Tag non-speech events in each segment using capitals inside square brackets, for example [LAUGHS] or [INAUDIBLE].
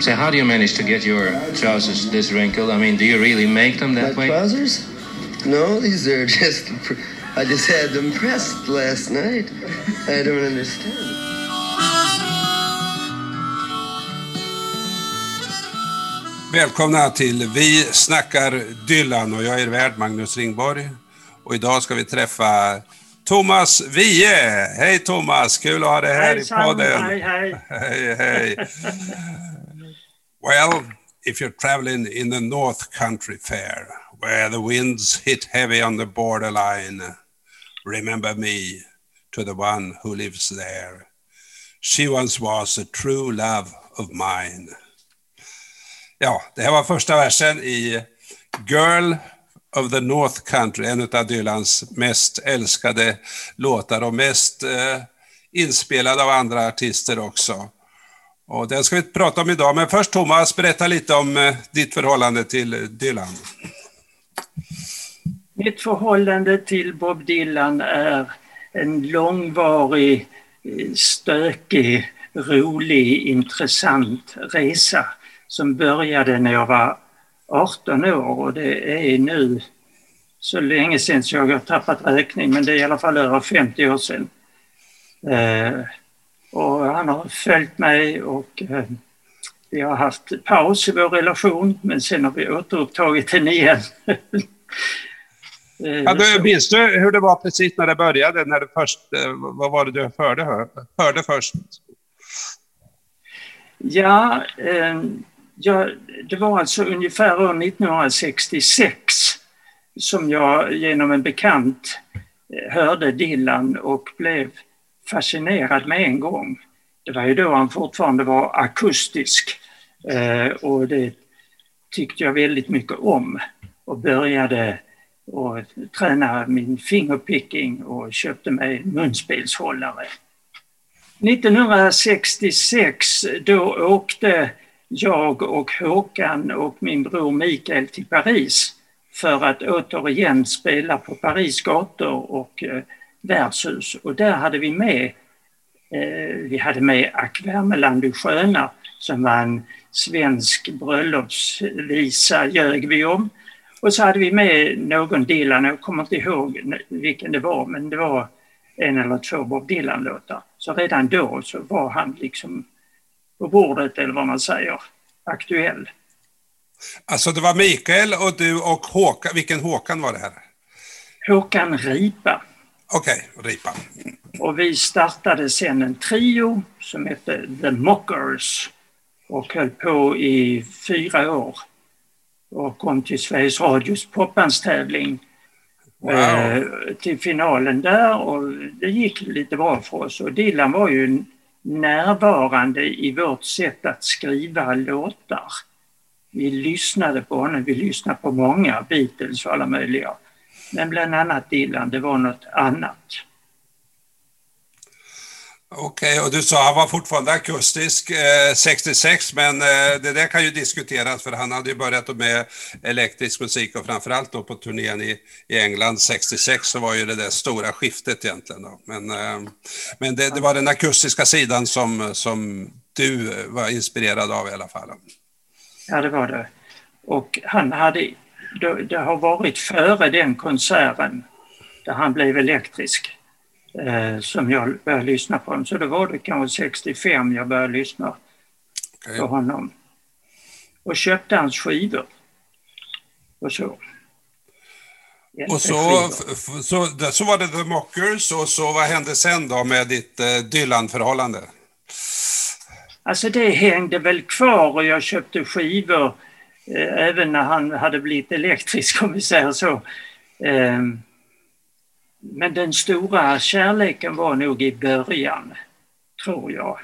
So how do you manage to get your trousers this wrinkled? I mean, do you really make them that My way? trousers? No, these are [LAUGHS] just. I just had them pressed last night. I don't understand. Välkomna till Vi snackar Dylan och jag är värd Magnus Ringborg. Och idag ska vi träffa Thomas Wiehe. Hej Thomas, kul att ha dig här Hejsan, i podden. hej, hej. Hej, hej well, if you're traveling in the North Country Fair, where the winds hit heavy on the borderline, remember me to the one who lives there. She once was a true love of mine. Ja, det här var första versen i Girl of the North Country, en av Dylans mest älskade låtar och mest eh, inspelad av andra artister också. Och den ska vi prata om idag, men först Thomas, berätta lite om eh, ditt förhållande till eh, Dylan. Mitt förhållande till Bob Dylan är en långvarig, eh, stökig, rolig, intressant resa som började när jag var 18 år och det är nu så länge sedan så jag har tappat räkning men det är i alla fall över 50 år sedan. Eh, och han har följt mig och eh, vi har haft paus i vår relation men sen har vi återupptagit den igen. Eh, [LAUGHS] Ja, du, så- minns du hur det var precis när det började? När du först, eh, vad var det du hörde, hörde först? Ja, eh, ja, det var alltså ungefär år 1966 som jag genom en bekant eh, hörde Dylan och blev fascinerad med en gång. Det var ju då han fortfarande var akustisk eh, och det tyckte jag väldigt mycket om och började och träna min fingerpicking och köpte mig en munspelshållare. 1966 då åkte jag och Håkan och min bror Mikael till Paris för att återigen spela på Paris gator och eh, värdshus. Och där hade vi med, eh, vi hade med Ack Värmeland du sköna som var en svensk bröllopsvisa, ljög vi om. Och så hade vi med någon Dylan, jag kommer inte ihåg vilken det var, men det var en eller två Bob Dylan-låtar. Så redan då så var han liksom på bordet, eller vad man säger, aktuell. Alltså det var Mikael och du och Håkan. Vilken Håkan var det här? Håkan Ripa. Okej, Ripa. Och vi startade sen en trio som hette The Mockers och höll på i fyra år och kom till Sveriges Radios popbandstävling Wow. eh, till finalen där och det gick lite bra för oss och Dylan var ju närvarande i vårt sätt att skriva låtar. Vi lyssnade på honom, vi lyssnade på många Beatles och alla möjliga. Men bland annat Dylan, det var något annat. Okej, och du sa han var fortfarande akustisk eh, 66, men eh, det där kan ju diskuteras för han hade ju börjat med elektrisk musik och framförallt då på turnén i, i England 66 så var ju det där stora skiftet egentligen. Då. Men, eh, men det, det var den akustiska sidan som, som du var inspirerad av i alla fall. Ja, det var det. Och han hade, det, har varit före den konserten där han blev elektrisk eh, som jag började lyssna på honom. Så då var det kanske 65 jag började lyssna Okej. på honom. Och köpte hans skivor. Och så. Och så, så, så var det The Mockers och så vad hände sen då med ditt eh, Dylan-förhållande? Alltså det hängde väl kvar och jag köpte skivor Eh, även när han hade blivit elektrisk [LAUGHS] om vi säger så. Ehm, men den stora kärleken var nog i början, tror jag.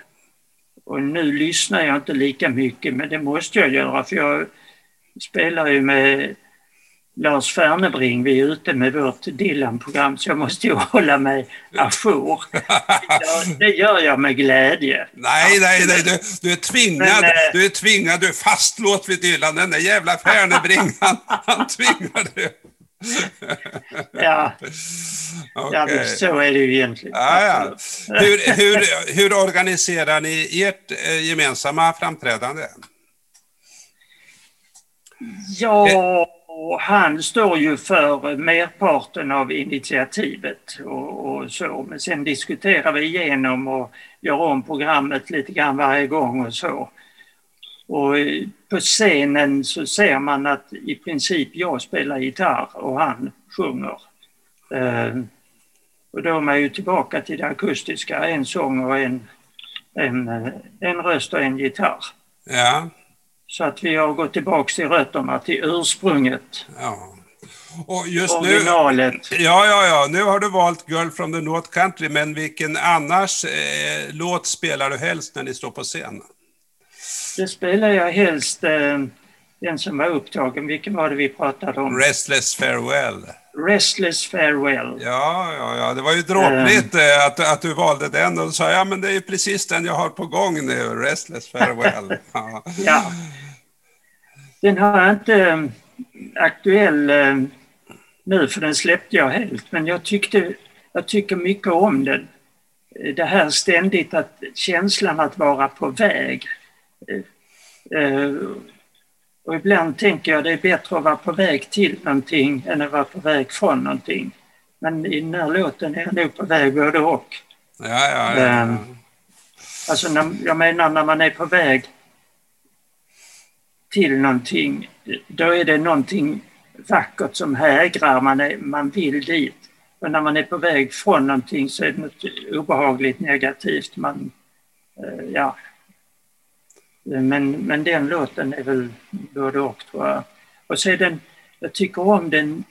Och nu lyssnar jag inte lika mycket men det måste jag göra för jag spelar ju med Lars Fernebring, vi är ute med vårt Dylan-program så jag måste ju [LAUGHS] hålla mig ajour. [LAUGHS] Ja, det gör jag med glädje. Nej, nej, nej, du, du är tvingad, Men, eh, du är tvingad, du är fastlåst vid Dylan. Den där jävla Fernebring, [LAUGHS] han, han tvingar dig. Ja, ja Okej. så är det ju egentligen. Ja, ja. Hur, hur, hur organiserar ni ert eh, gemensamma framträdande? Ja, han står ju för merparten av initiativet och, och, så. Men sen diskuterar vi igenom och gör om programmet lite grann varje gång och så. Och eh, på scenen så ser man att i princip jag spelar gitarr och han sjunger. Eh, och då är man ju tillbaka till det akustiska, en sång och en, en, eh, en röst och en gitarr. Ja. Så att vi har gått tillbaka till rötterna, till ursprunget. Ja. Och just Originalet. nu, ja, ja, ja, nu har du valt Girl from the North Country, men vilken annars eh, låt spelar du helst när ni står på scen? Det spelar jag helst eh, den som var upptagen. Vilken var det vi pratade om? Restless Farewell. Restless Farewell. Ja, ja, ja. det var ju dråpligt eh, att, att du valde den och sa ja men det är ju precis den jag har på gång nu, Restless Farewell. [LAUGHS] Ja. ja. Den har jag inte eh, aktuell eh, nu för den släppte jag helt men jag tyckte, jag tycker mycket om den. Det här ständigt att känslan att vara på väg. Och ibland tänker jag det är bättre att vara på väg till någonting än att vara på väg från någonting. Men i den här låten är jag nog på väg både och. Ja, ja, ja. Um, alltså när, jag menar när man är på väg till någonting, då är det någonting vackert som hägrar, man, är, man vill dit. Och när man är på väg från någonting så är det något obehagligt negativt. Man, eh, ja, men, men den låten är väl både och tror jag. Och så är den, jag tycker om den,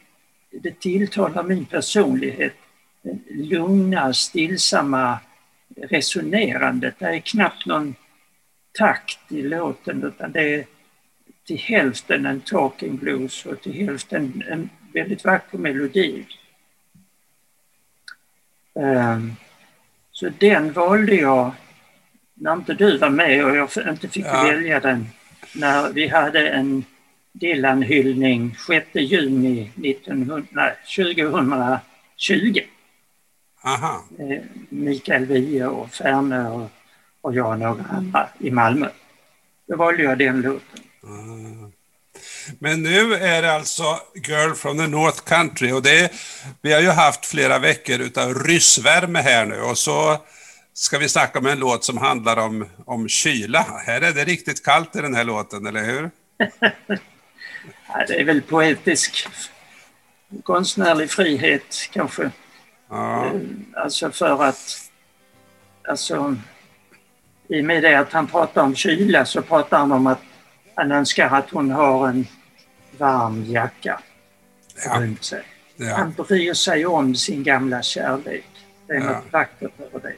det tilltalar min personlighet. Den lugna, stillsamma resonerandet. Det är knappt någon takt i låten utan det är till hälften en talking blues och till hälften en väldigt vacker melodi. Um, så den valde jag när inte du var med och jag inte fick ja. välja den, när vi hade en Dylan-hyllning 6 juni 1900, nej, 2020. Aha. Eh, Mikael Wiehe och Färne och, och jag och några andra i Malmö. Då valde jag den låten. Mm. Men nu är det alltså Girl from the North Country och det, vi har ju haft flera veckor utav ryssvärme här nu och så ska vi snacka om en låt som handlar om, om kyla. Här är det riktigt kallt i den här låten, eller hur? [LAUGHS] ja, det är väl poetisk konstnärlig frihet kanske. Ja. Eh, alltså för att... Alltså, I och med det att han pratar om kyla så pratar han om att han önskar att hon har en varm jacka runt sig. Ja. Han bryr sig om sin gamla kärlek. Det är ja. något vackert över det.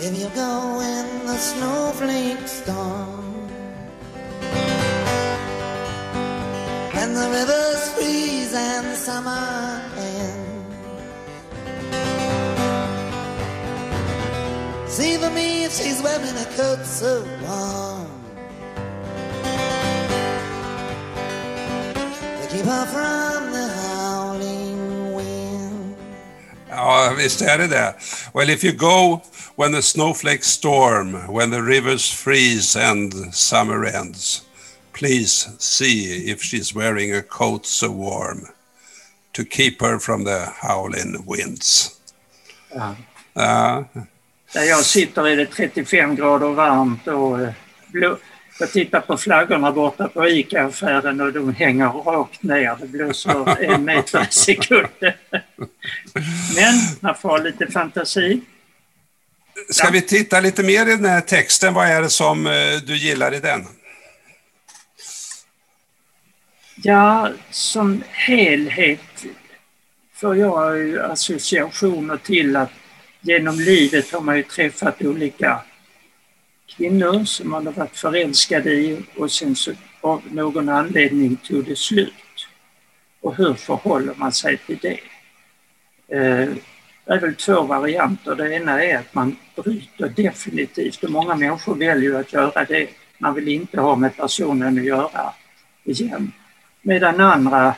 If you go in the snowflake storm And the rivers freeze and summer See for me if she's wearing a coat so warm To keep her from the howling wind Ja, visst är det det. Well, if you go when the snowflakes storm, when the rivers freeze and summer ends, please see if she's wearing a coat so warm to keep her from the howling winds. Ja. Uh, Där jag sitter är det 35 grader varmt och eh, jag tittar på flaggorna borta på ICA-affären och de hänger rakt ner. Det blåser en meter i sekunden. Men man får ha lite fantasi. Ska ja. vi titta lite mer i den här texten? Vad är det som eh, du gillar i den? Ja, som helhet får jag associationer till att genom livet har man ju träffat olika kvinnor som man har varit förälskad i och sen så av någon anledning tog det slut. Och hur förhåller man sig till det? Eh, det är väl två varianter. Det ena är att man bryter definitivt och många människor väljer att göra det. Man vill inte ha med personen att göra igen. Medan andra,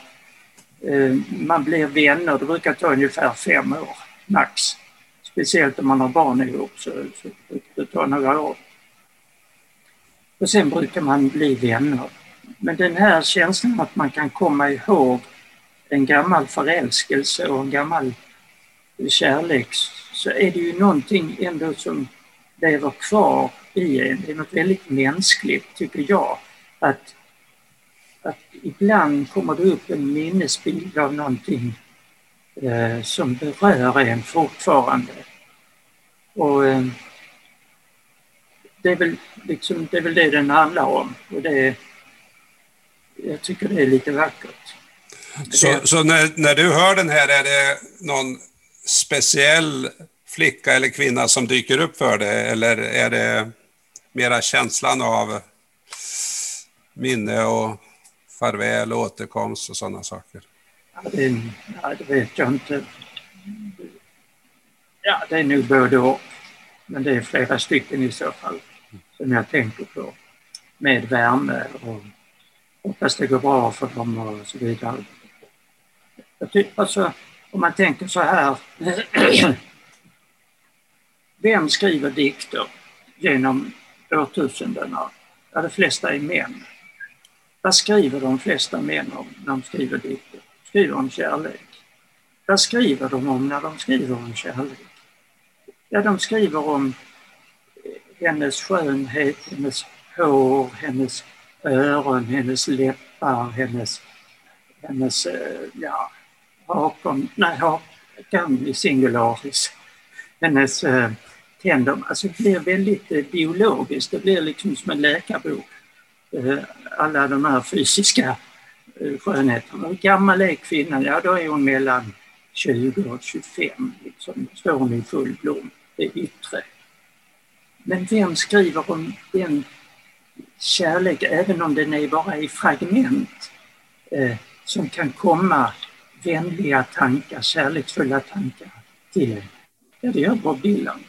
eh, man blir vänner, det brukar ta ungefär fem år max. Speciellt om man har barn ihop så, så det tar några år. Och sen brukar man bli vänner. Men den här känslan att man kan komma ihåg en gammal förälskelse och en gammal kärlek så är det ju någonting ändå som lever kvar i en. Det är något väldigt mänskligt, tycker jag. Att, att ibland kommer det upp en minnesbild av någonting eh, som berör en fortfarande. Och eh, det, är väl, liksom, det är väl det den handlar om. Och det, jag tycker det är lite vackert. Så, så när, när du hör den här, är det någon speciell flicka eller kvinna som dyker upp för dig eller är det mera känslan av minne och farväl och återkomst och sådana saker? Mm. Det, ja, det vet jag inte. Ja, det är nog både och. Men det är flera stycken i så fall som jag tänker på. Med värme och hoppas det går bra för dem och så vidare. Jag tycker alltså, om man tänker så här. [CLEARS THROAT] Vem skriver dikter genom årtusendena? Ja, de flesta är män. Vad skriver de flesta män om när de skriver dikter? Skriver om kärlek. Vad skriver de om när de skriver om kärlek? Ja, de skriver om eh, hennes skönhet, hennes hår, hennes öron, hennes läppar, hennes, hennes eh, ja, hakan, nej, hakan i singularis, hennes eh, tänder. Alltså det blir väldigt eh, biologiskt, det blir liksom som en läkarbok. Eh, alla de här fysiska Eh, skönheten. Hur gammal är kvinnan? Ja, då är hon mellan 20 och 25. Liksom. Då står hon i full blom, det yttre. Men vem skriver om den kärlek, även om den är bara i fragment, eh, som kan komma vänliga tankar, kärleksfulla tankar till en? Ja, det gör Bob Dylan.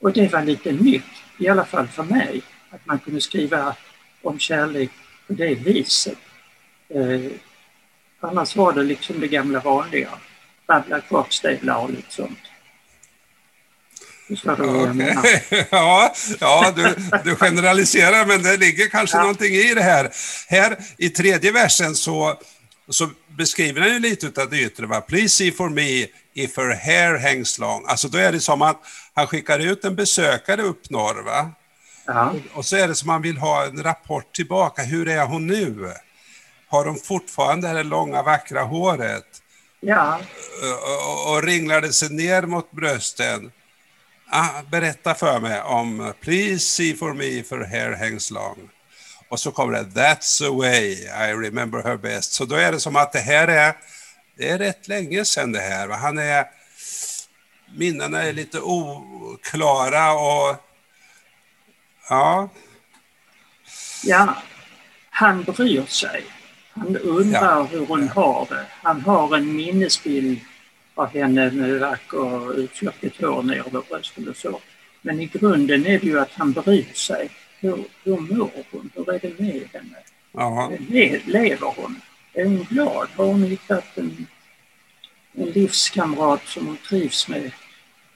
Och det var lite nytt, i alla fall för mig, att man kunde skriva om kärlek på det viset. Eh, annars var det liksom det gamla vanliga, babbla kvartsstövlar och lite sånt. Okay. [LAUGHS] ja, ja du, du generaliserar, men det ligger kanske ja. någonting i det här. Här i tredje versen så, så beskriver han ju lite av det yttre. Va? Please see for me if her hair hangs long. Alltså då är det som att han skickar ut en besökare upp norr. Va? Ja. Och så är det som att han vill ha en rapport tillbaka. Hur är hon nu? Har hon fortfarande det långa vackra håret? Ja. Och, och, och ringlar det sig ner mot brösten? ah, berätta för mig om Please see for me for hair hangs long. Och så kommer det That's the way I remember her best. Så då är det som att det här är, det är rätt länge sedan det här. Han är, minnena är lite oklara och ja. Ja, han bryr sig. Han undrar ja. hur hon har det. Han har en minnesbild av henne med vacker utflökigt hår ner över brösten och så. Men i grunden är det ju att han bryr sig. Hur, hur mår hon? Hur är det med henne? Aha. lever hon? Är hon glad? Har hon hittat en, en livskamrat som hon trivs med?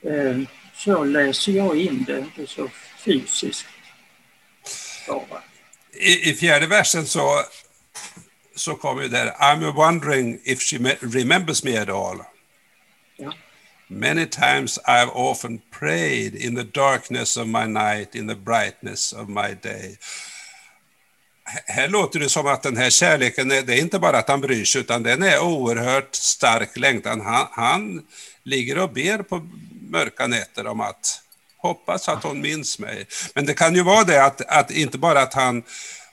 Eh, så läser jag in det, inte så fysiskt bara. I, I fjärde versen så, så kommer ju där I'm wondering if she remembers me at all. Many times I've often prayed in the darkness of my night, in the brightness of my day. Här låter det som att den här kärleken, det är inte bara att han bryr sig, utan den är oerhört stark längtan. Han, han ligger och ber på mörka nätter om att hoppas att hon minns mig. Men det kan ju vara det att, att inte bara att han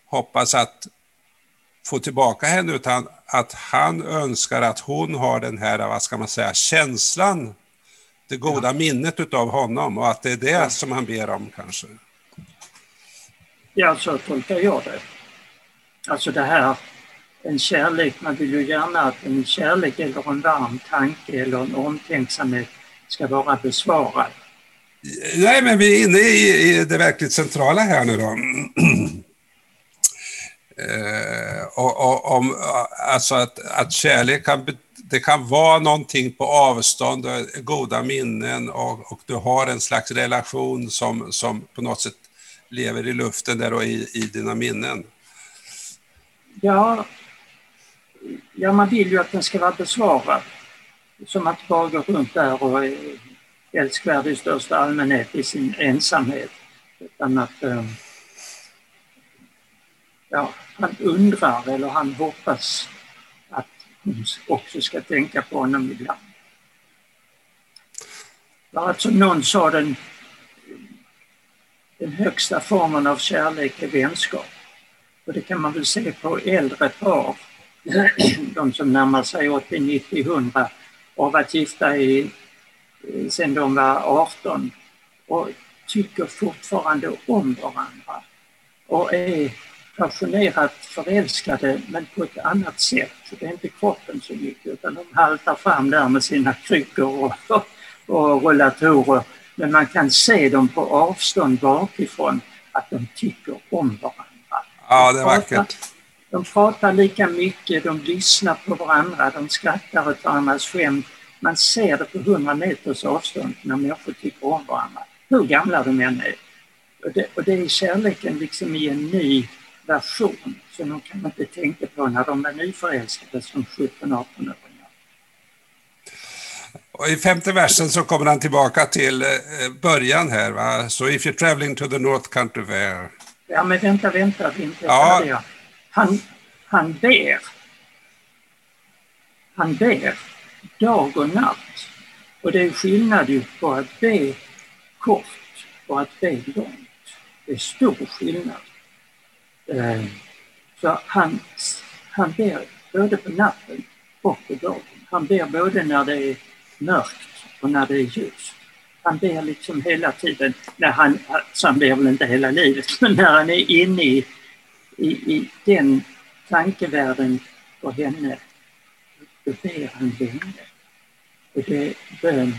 hoppas att få tillbaka henne, utan att han önskar att hon har den här, vad ska man säga, känslan det goda ja. minnet utav honom och att det är det ja. som han ber om kanske. Ja, så tolkar jag det. Alltså det här, en kärlek, man vill ju gärna att en kärlek eller en varm tanke eller en omtänksamhet ska vara besvarad. Nej, men vi är inne i, i det verkligt centrala här nu då. [CLEARS THROAT] eh, och, och, om, eh, alltså att, att kärlek kan det kan vara någonting på avstånd, goda minnen och, och, du har en slags relation som, som på något sätt lever i luften där och i, i dina minnen? Ja, ja, man vill ju att den ska vara besvarad. Som att bara gå runt där och är älskvärd i största allmänhet i sin ensamhet. Utan att eh, ja, han undrar eller han hoppas att hon också ska tänka på honom ibland. Alltså någon sa den, den högsta formen av kärlek är vänskap. Och det kan man väl se på äldre par, de som närmar sig 80, 90, 100 och har varit gifta i, sedan de var 18 och tycker fortfarande om varandra och är passionerat förälskade men på ett annat sätt. Det är inte kroppen så mycket utan de haltar fram där med sina kryckor och, [LAUGHS] och rullatorer. Men man kan se dem på avstånd bakifrån att de tycker om varandra. Ja, det är vackert. De pratar lika mycket, de lyssnar på varandra, de skrattar åt varandras skämt. Man ser det på hundra meters avstånd när människor tycker om varandra, hur gamla de än är. Och det, och det är kärleken liksom i en ny version som de kan inte tänka på när de är nyförälskade som 17-18-åringar. Och I femte versen så kommer han tillbaka till eh, början här. Va? So if you're traveling to the North Country Fair. Ja, men vänta, vänta, inte Ja. Han, han ber. Han ber dag och natt. Och det är skillnad ju på att be kort och att be långt. Det är stor skillnad. Eh, Så han, han ber både på natten och på dagen. Han ber både när det är mörkt och när det är ljust. Han ber liksom hela tiden, när han, så han ber väl inte hela livet, men när han är inne i, i, i den tankevärlden för henne, då ber han länge. Och det bön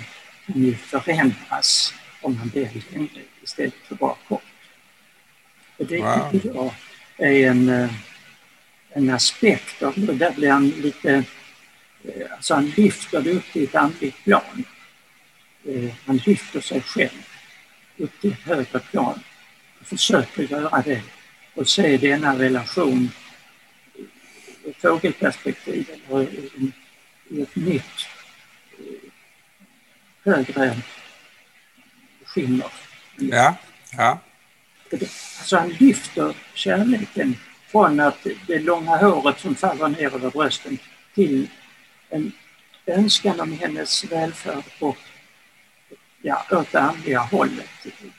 kan ju förändras om man ber länge istället för bara kort. Och det Wow. tycker jag är en, eh, en aspekt av det. Där blir han lite, eh, alltså han lyfter det upp till ett andligt plan. Eh, han lyfter sig själv upp till ett högre plan och försöker göra det och se denna relation ur ett fågelperspektiv eller i, ett nytt högre skimmer. Ja, ja. Alltså han lyfter kärleken från att det långa håret som faller ner över brösten till en önskan om hennes välfärd och ja, åt det andliga hållet,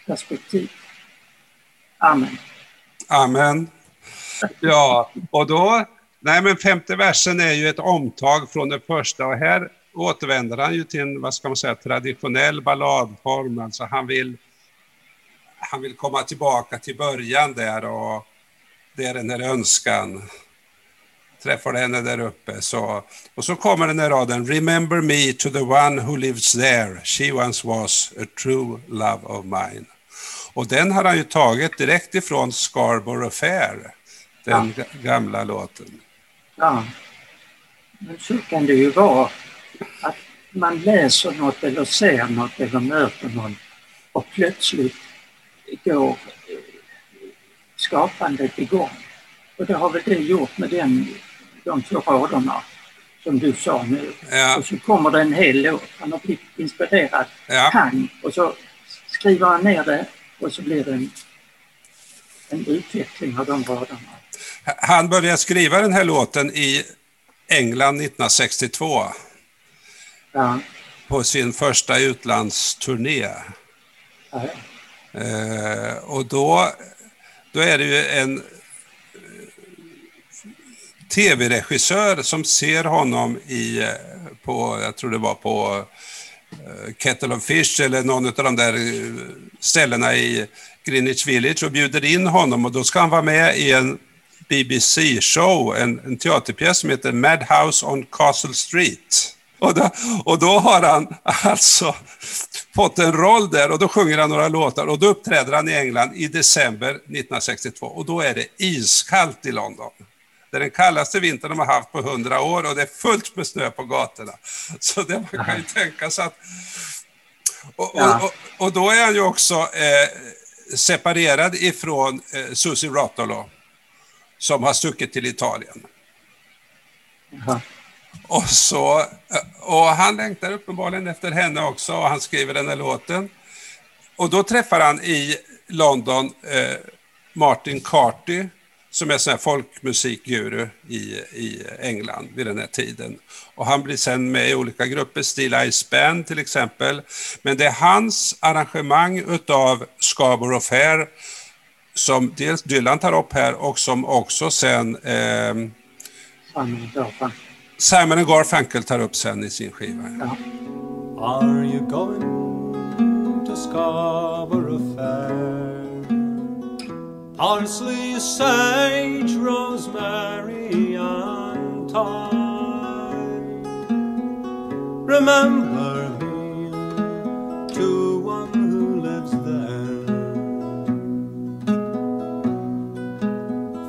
perspektiv. Amen. Amen. Ja, och då, nej men femte versen är ju ett omtag från den första och här återvänder han ju till en, vad ska man säga, traditionell balladform. Alltså han vill, han vill komma tillbaka till början där och det är den här önskan. Träffar henne där uppe. Så, och så kommer den här raden. Remember me to the one who lives there. She once was a true love of mine. Och den har han ju tagit direkt ifrån Scarborough Fair, den ga- gamla låten. Ja. Men så kan det ju vara att man läser något eller ser något eller möter någon och plötsligt går eh, skapandet igång. Och det har väl det gjort med den, de två raderna som du sa nu. Ja. Och så kommer det en hel låt. Han har blivit inspirerad. Ja. Pang! Och så skriver han ner det och så blir det en, en utveckling av de raderna. Han började skriva den här låten i England 1962 Ja, på sin första utlandsturné. ja. Eh, och då, då är det ju en eh, tv-regissör som ser honom i, eh, på, jag tror det var på eh, Kettle of Fish eller någon av de där ställena i Greenwich Village och bjuder in honom och då ska han vara med i en BBC-show, en, en teaterpjäs som heter Madhouse on Castle Street. Och då, och då har han alltså fått en roll där och då sjunger han några låtar och då uppträder han i England i december 1962 och då är det iskallt i London. Det är den kallaste vintern de har haft på 100 år och det är fullt med snö på gatorna. Så det man kan ju tänka sig att... Och, och, och, och då är han ju också eh, separerad ifrån eh, Susie Rotolo som har stuckit till Italien. Jaha. Och, så, och han längtar uppenbarligen efter henne också och han skriver den här låten. Och då träffar han i London eh, Martin Carty som är sån här folkmusikguru i, i England vid den här tiden. Och han blir sen med i olika grupper, Steel Ice Band till exempel. Men det är hans arrangemang utav Scarborough Fair som dels Dylan tar upp här och som också sen eh, Simon Simon and Garfunkel tar upp sen i sin skiva. Ja. Are you going to Scarborough Fair? Parsley, sage, rosemary, and thyme. Remember me to one who lives there.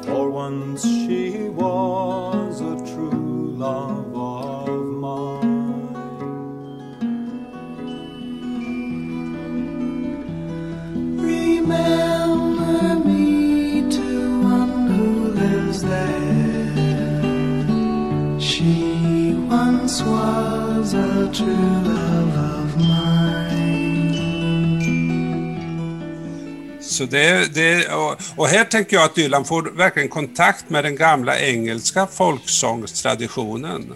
For once she was Så det, det, och, och här tänker jag att Dylan får verkligen kontakt med den gamla engelska folksångstraditionen.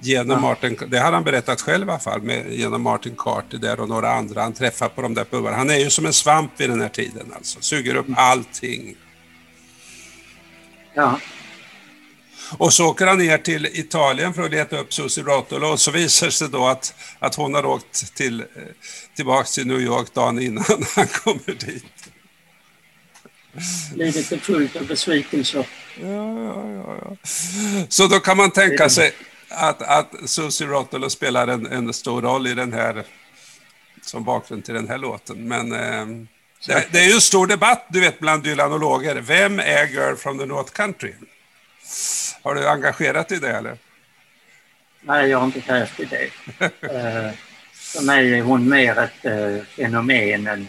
Genom Martin, det har han berättat själv i alla fall, med, genom Martin Carter där och några andra han träffar på de där pubarna. Han är ju som en svamp vid den här tiden alltså, suger upp allting. ja. Och så åker han ner till Italien för att leta upp Susie Rotolo och så visar det sig då att, att hon har åkt till, eh, tillbaks till New York dagen innan [LAUGHS] han kommer dit. Livet är fullt av besvikelser. Ja, ja, ja, ja. Så då kan man tänka sig att, att Susie Rotolo spelar en, en stor roll i den här, som bakgrund till den här låten. Men eh, det, det är ju en stor debatt, du vet, bland dylanologer. Vem är Girl from the North Country? Har du engagerat dig i det eller? Nej, jag har inte krävt i det. [LAUGHS] Eh, för mig är hon mer ett eh, fenomen än...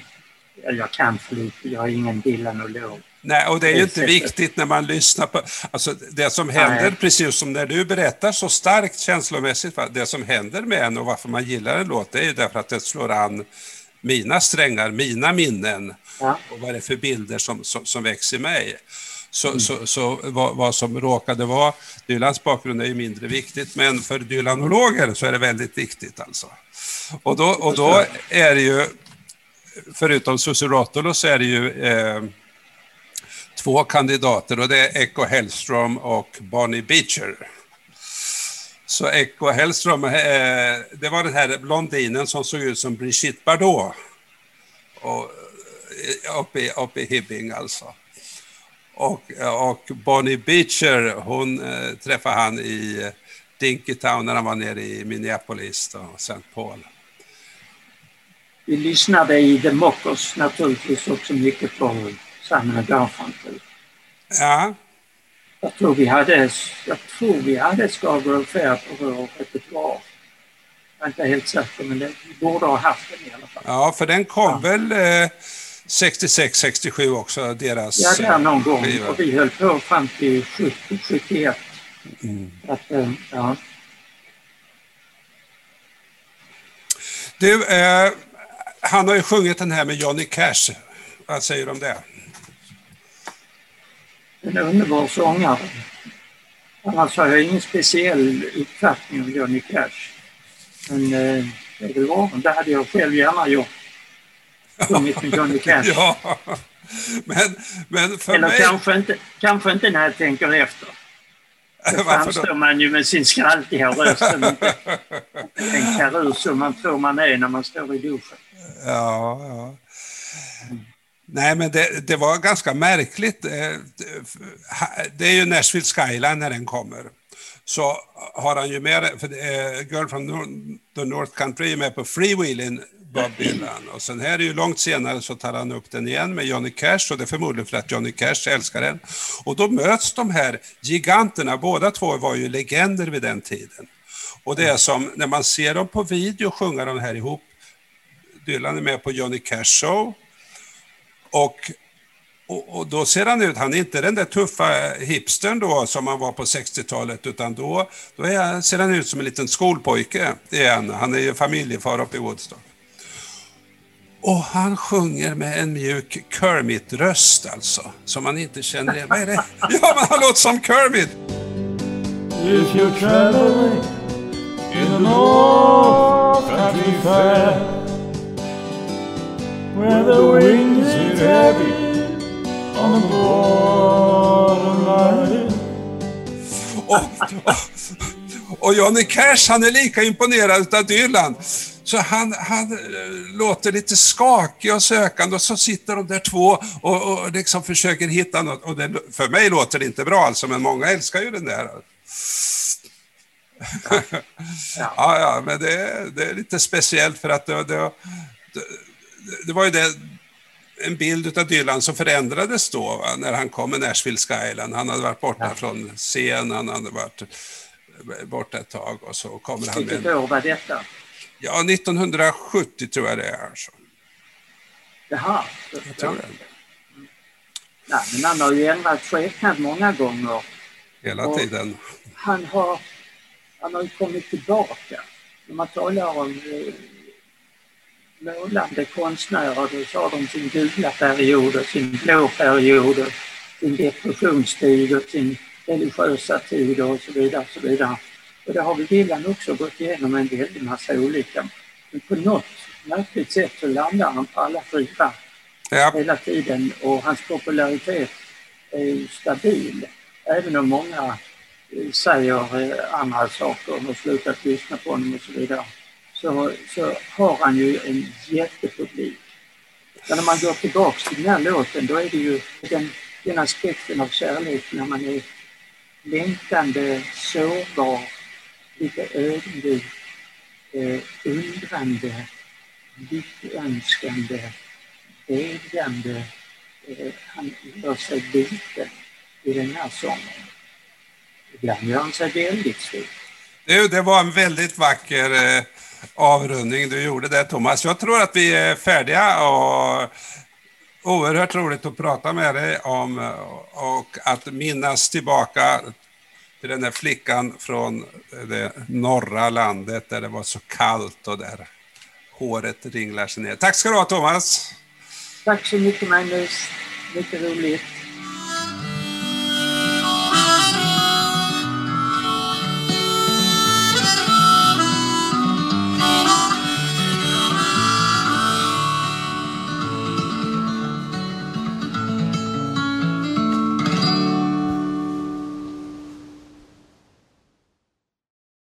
Jag kan för lite, jag är ingen Dylanolog. Nej, och det är ju inte viktigt när man lyssnar på... Alltså det som händer, Nej. precis som när du berättar så starkt känslomässigt, det som händer med en och varför man gillar en låt, det är ju därför att det slår an mina strängar, mina minnen Ja. och vad det är för bilder som, som, som växer i mig. Så, Mm. så, så vad, vad som råkade vara, Dylans bakgrund är ju mindre viktigt, men för dylanologer så är det väldigt viktigt alltså. Och då, och då är det ju, förutom Sussurotolo så är det ju eh, två kandidater och det är Echo Hellström och Bonnie Beecher. Så Echo Hellström, eh, det var den här blondinen som såg ut som Brigitte Bardot. Och, eh, uppe, i, uppe i Hibbing alltså. Och, eh, och Bonnie Beecher, hon eh, träffade han i eh, Dinkytown när han var nere i Minneapolis och St. Paul. Vi lyssnade i The Mockers naturligtvis också mycket på Simon Garfunkel. Ja, Jag tror vi hade, jag tror vi hade Scarborough Fair på vår repertoar. Jag är inte helt säker, men det, vi borde ha haft den i alla fall. ja för den kom väl eh, 66, 67 också, deras Ja, där någon eh, gång. skiva. Och vi höll på fram till 70, 71. Mm. Att, eh, ja. Du, eh, han har ju sjungit den här med Johnny Cash. Vad säger du om det? En underbar sångare. Annars har jag ingen speciell uppfattning om Johnny Cash. Men eh, det är väl. Det hade jag själv gärna gjort. Sjungit med Johnny Cash. [LAUGHS] Ja, men, men för Eller mig... kanske inte, kanske inte när jag tänker efter. [LAUGHS] Då framstår man ju med sin skraltiga röst som inte [LAUGHS] den karur som man tror man är när man står i duschen. Ja, ja. Nej, men det, det var ganska märkligt. Eh, det är ju Nashville Skyline när den kommer. Så har han ju med, för Girl from the North Country är med på Freewheeling, Bob Dylan. Och sen här är ju långt senare så tar han upp den igen med Johnny Cash och det är förmodligen för att Johnny Cash älskar den. Och då möts de här giganterna, båda två var ju legender vid den tiden. Och det är som när man ser dem på video sjunga de här ihop, Dylan är med på Johnny Cash show Och, och, och, då ser han ut, han är inte den där tuffa hipstern då som han var på 60-talet, utan då, då är, ser han ut som en liten skolpojke igen. Han är ju familjefar uppe i Woodstock. Och han sjunger med en mjuk Kermit-röst alltså, som man inte känner igen. Vad är det? [LAUGHS] Ja, men han låter som Kermit! If you're traveling in the North Country Fair, where the winds hit heavy on the borderline. Och, och, och Johnny Cash, han är lika imponerad av Dylan. Så han, han eh, låter lite skakig och sökande och så sitter de där två och, och liksom försöker hitta något. Och det, för mig låter det inte bra alltså, men många älskar ju den där. Ja, [LAUGHS] ja, ja men det, det, är lite speciellt för att det, det, det var ju det, en bild av Dylan som förändrades då va, när han kom med Nashville Skyline. Han hade varit borta ja. från scen, han hade varit borta ett tag och så kommer han med... Vilket år var detta? Ja, 1970 tror jag det är. Alltså. Jaha. Jag tror det. Nej, men han har ju ändrat skepnad många gånger. Hela och tiden. Han har, han har ju kommit tillbaka. När man talar om eh, målande konstnärer, då sa de sin gula period och sin blå period och sin depressionstid och sin religiösa tid och så vidare. Och så vidare. Och det har väl Dylan också gått igenom en väldig massa olika. Men på något märkligt sätt så landar han på alla fyra ja. hela tiden och hans popularitet är stabil. Även om många eh, säger eh, andra saker och har slutat lyssna på honom och så vidare. Så, så har han ju en jättepublik. Men när man går tillbaks till den här låten då är det ju den, den aspekten av kärlek när man är längtande, sårbar, lite ödmjuk, eh, undrande, lyckönskande, bedjande. Eh, han gör sig liten i den här sången. Ibland gör han sig väldigt stor. Du, det var en väldigt vacker eh, avrundning du gjorde där Thomas. Jag tror att vi är färdiga och oerhört roligt att prata med dig om och att minnas tillbaka till den där flickan från det norra landet där det var så kallt och där håret ringlar sig ner. Tack ska du ha Thomas! Tack så mycket Magnus, mycket roligt.